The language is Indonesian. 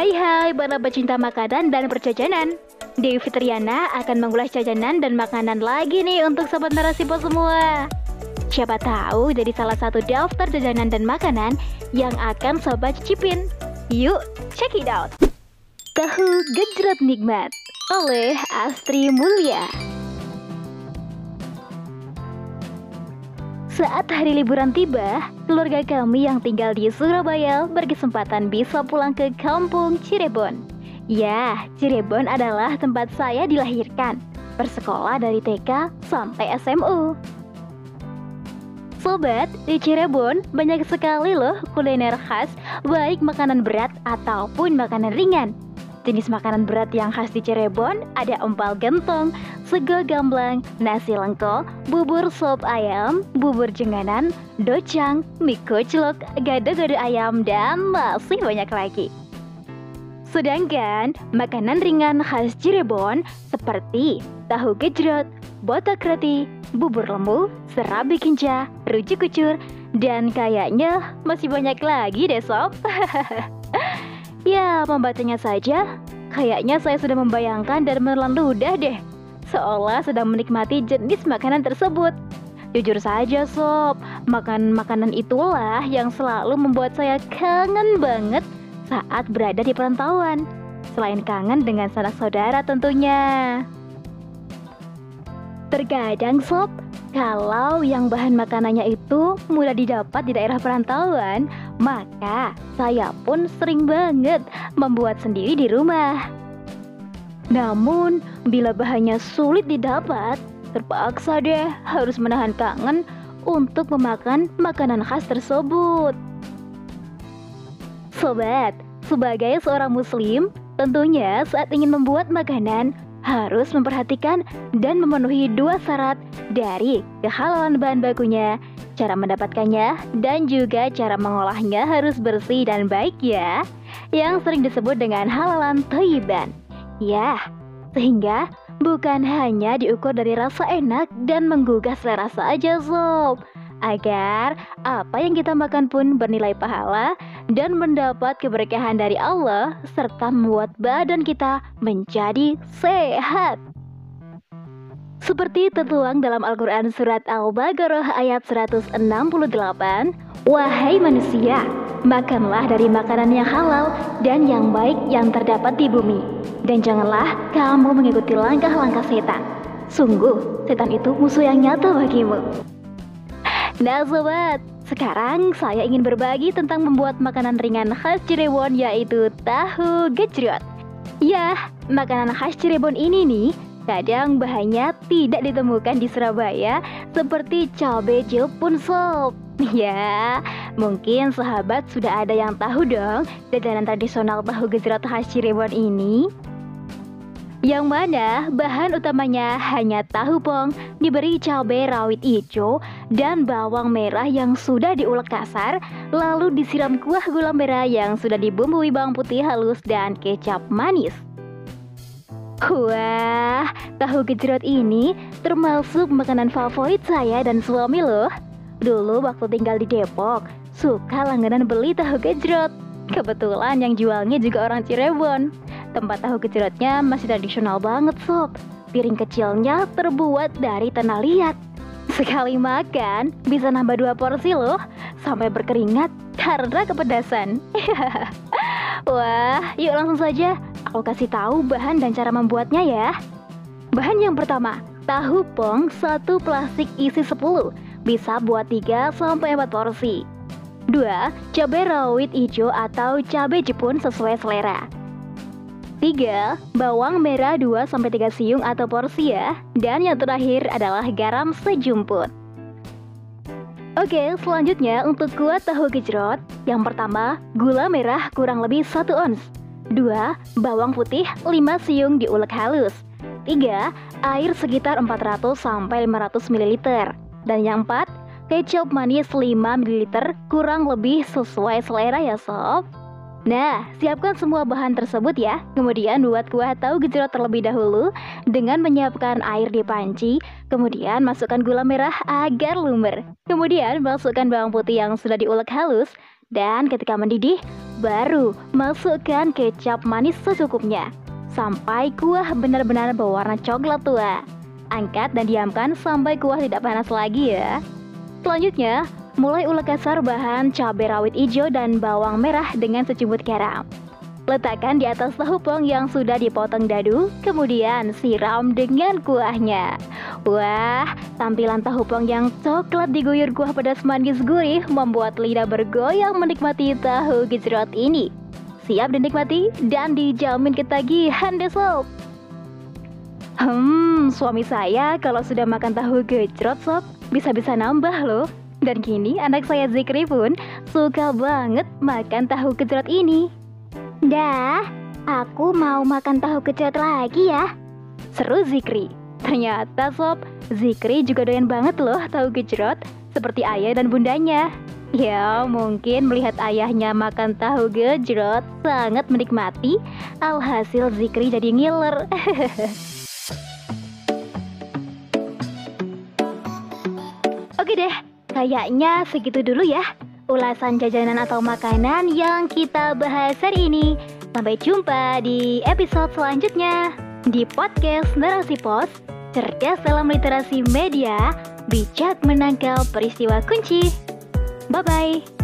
Hai hai para pecinta makanan dan perjajanan. Dewi Fitriana akan mengulas jajanan dan makanan lagi nih untuk sobat narasipo semua. Siapa tahu jadi salah satu daftar jajanan dan makanan yang akan sobat cicipin. Yuk check it out. Tahu gejrot nikmat oleh Astri Mulia Saat hari liburan tiba, keluarga kami yang tinggal di Surabaya berkesempatan bisa pulang ke kampung Cirebon. Ya, Cirebon adalah tempat saya dilahirkan, bersekolah dari TK sampai SMU. Sobat, di Cirebon banyak sekali loh kuliner khas, baik makanan berat ataupun makanan ringan. Jenis makanan berat yang khas di Cirebon ada empal gentong, sego gamblang, nasi lengko, bubur sop ayam, bubur jenganan, docang, mie kuclok, gado-gado ayam, dan masih banyak lagi. Sedangkan makanan ringan khas Cirebon seperti tahu gejrot, botak roti, bubur lembu, serabi kinca, rujuk kucur, dan kayaknya masih banyak lagi deh sob. Ya, membacanya saja, kayaknya saya sudah membayangkan dan menelan ludah deh. Seolah sedang menikmati jenis makanan tersebut. Jujur saja sob, makan makanan itulah yang selalu membuat saya kangen banget saat berada di perantauan. Selain kangen dengan sanak saudara tentunya. Terkadang sob, kalau yang bahan makanannya itu mudah didapat di daerah perantauan, maka saya pun sering banget membuat sendiri di rumah. Namun, bila bahannya sulit didapat, terpaksa deh harus menahan kangen untuk memakan makanan khas tersebut. Sobat, sebagai seorang muslim, tentunya saat ingin membuat makanan, harus memperhatikan dan memenuhi dua syarat dari kehalalan bahan bakunya, cara mendapatkannya, dan juga cara mengolahnya harus bersih dan baik ya, yang sering disebut dengan halalan toiban. Ya, sehingga bukan hanya diukur dari rasa enak dan menggugah selera saja sob, agar apa yang kita makan pun bernilai pahala dan mendapat keberkahan dari Allah serta membuat badan kita menjadi sehat. Seperti tertuang dalam Al-Quran Surat Al-Baqarah ayat 168, Wahai manusia, makanlah dari makanan yang halal dan yang baik yang terdapat di bumi. Dan janganlah kamu mengikuti langkah-langkah setan. Sungguh, setan itu musuh yang nyata bagimu. Nah sobat, sekarang saya ingin berbagi tentang membuat makanan ringan khas Cirebon yaitu tahu gejrot. Ya, makanan khas Cirebon ini nih kadang bahannya tidak ditemukan di Surabaya seperti cabai jepun sob. Ya, mungkin sahabat sudah ada yang tahu dong jajanan tradisional tahu gejrot khas Cirebon ini yang mana bahan utamanya hanya tahu pong, diberi cabai rawit hijau dan bawang merah yang sudah diulek kasar, lalu disiram kuah gula merah yang sudah dibumbui bawang putih halus dan kecap manis. Wah, tahu gejrot ini termasuk makanan favorit saya dan suami loh. Dulu waktu tinggal di Depok, suka langganan beli tahu gejrot. Kebetulan yang jualnya juga orang Cirebon. Tempat tahu gejrotnya masih tradisional banget sob. Piring kecilnya terbuat dari tanah liat. Sekali makan bisa nambah dua porsi loh, sampai berkeringat karena kepedasan. Wah, yuk langsung saja aku kasih tahu bahan dan cara membuatnya ya. Bahan yang pertama, tahu pong satu plastik isi 10, bisa buat 3 sampai 4 porsi. 2. Cabai rawit hijau atau cabai jepun sesuai selera. 3. Bawang merah 2-3 siung atau porsi ya Dan yang terakhir adalah garam sejumput Oke, selanjutnya untuk kuah tahu gejrot Yang pertama, gula merah kurang lebih 1 ons 2. Bawang putih 5 siung diulek halus 3. Air sekitar 400-500 ml Dan yang 4. Kecap manis 5 ml kurang lebih sesuai selera ya sob Nah, siapkan semua bahan tersebut ya. Kemudian buat kuah tahu gejrot terlebih dahulu dengan menyiapkan air di panci. Kemudian masukkan gula merah agar lumer. Kemudian masukkan bawang putih yang sudah diulek halus. Dan ketika mendidih, Baru masukkan kecap manis secukupnya sampai kuah benar-benar berwarna coklat tua. Angkat dan diamkan sampai kuah tidak panas lagi ya. Selanjutnya, mulai ulek kasar bahan cabai rawit hijau dan bawang merah dengan secubit garam. Letakkan di atas tahu pong yang sudah dipotong dadu, kemudian siram dengan kuahnya. Wah, tampilan tahu pong yang coklat diguyur kuah pedas manis gurih membuat lidah bergoyang menikmati tahu gejrot ini. Siap dinikmati dan dijamin ketagihan deh sob. Hmm, suami saya kalau sudah makan tahu gejrot sob, bisa-bisa nambah loh. Dan kini anak saya Zikri pun suka banget makan tahu gejrot ini. Dah, aku mau makan tahu gejrot lagi ya. Seru Zikri. Ternyata sob, Zikri juga doyan banget loh tahu gejrot, seperti ayah dan bundanya. Ya, mungkin melihat ayahnya makan tahu gejrot sangat menikmati, alhasil Zikri jadi ngiler. Oke deh, kayaknya segitu dulu ya ulasan jajanan atau makanan yang kita bahas hari ini. Sampai jumpa di episode selanjutnya di podcast Narasi Pos, cerdas dalam literasi media, bijak menangkal peristiwa kunci. Bye-bye.